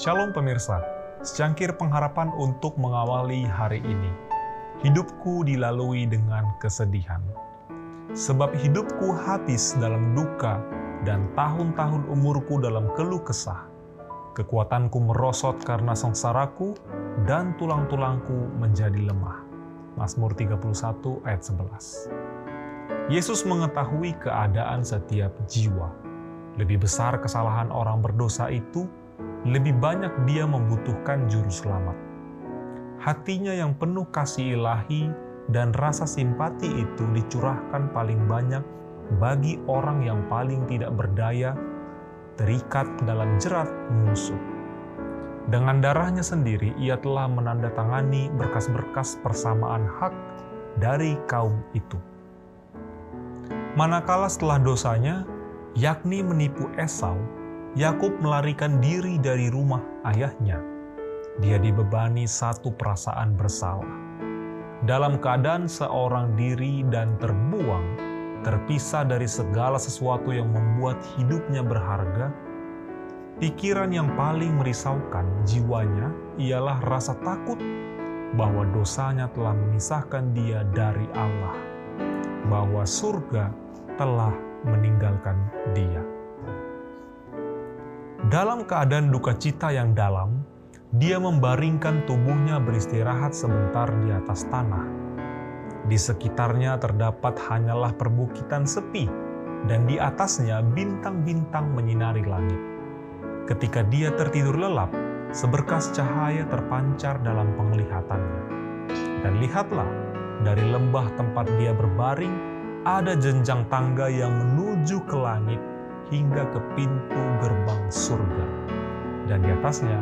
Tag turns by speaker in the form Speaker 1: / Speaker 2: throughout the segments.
Speaker 1: Shalom pemirsa, secangkir pengharapan untuk mengawali hari ini. Hidupku dilalui dengan kesedihan. Sebab hidupku habis dalam duka dan tahun-tahun umurku dalam keluh kesah. Kekuatanku merosot karena sengsaraku dan tulang-tulangku menjadi lemah. Mazmur 31 ayat 11. Yesus mengetahui keadaan setiap jiwa. Lebih besar kesalahan orang berdosa itu, lebih banyak dia membutuhkan juru selamat. Hatinya yang penuh kasih ilahi dan rasa simpati itu dicurahkan paling banyak bagi orang yang paling tidak berdaya, terikat dalam jerat musuh. Dengan darahnya sendiri, ia telah menandatangani berkas-berkas persamaan hak dari kaum itu. Manakala setelah dosanya, yakni menipu Esau, Yakub melarikan diri dari rumah ayahnya. Dia dibebani satu perasaan bersalah. Dalam keadaan seorang diri dan terbuang, terpisah dari segala sesuatu yang membuat hidupnya berharga, Pikiran yang paling merisaukan jiwanya ialah rasa takut bahwa dosanya telah memisahkan dia dari Allah, bahwa surga telah meninggalkan dia. Dalam keadaan duka cita yang dalam, dia membaringkan tubuhnya beristirahat sebentar di atas tanah. Di sekitarnya terdapat hanyalah perbukitan sepi, dan di atasnya bintang-bintang menyinari langit. Ketika dia tertidur lelap, seberkas cahaya terpancar dalam penglihatannya. Dan lihatlah, dari lembah tempat dia berbaring, ada jenjang tangga yang menuju ke langit hingga ke pintu gerbang surga. Dan di atasnya,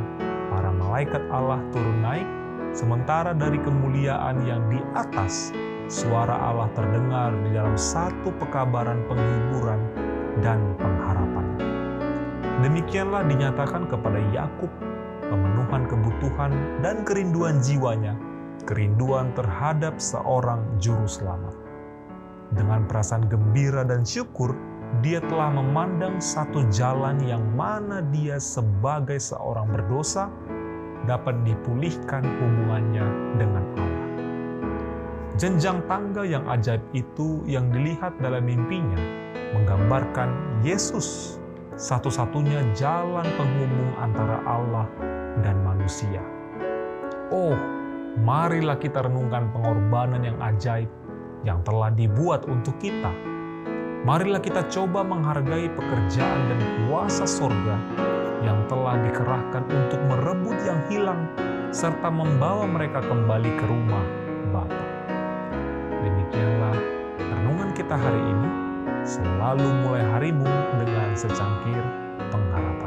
Speaker 1: para malaikat Allah turun naik, sementara dari kemuliaan yang di atas, suara Allah terdengar di dalam satu pekabaran penghiburan dan pengharapan. Demikianlah dinyatakan kepada Yakub pemenuhan kebutuhan dan kerinduan jiwanya, kerinduan terhadap seorang juru selamat. Dengan perasaan gembira dan syukur, dia telah memandang satu jalan yang mana dia sebagai seorang berdosa dapat dipulihkan hubungannya dengan Allah. Jenjang tangga yang ajaib itu yang dilihat dalam mimpinya menggambarkan Yesus satu-satunya jalan penghubung antara Allah dan manusia. Oh, marilah kita renungkan pengorbanan yang ajaib yang telah dibuat untuk kita. Marilah kita coba menghargai pekerjaan dan kuasa surga yang telah dikerahkan untuk merebut yang hilang serta membawa mereka kembali ke rumah Bapa. Demikianlah renungan kita hari ini selalu mulai harimu dengan secangkir pengharapan.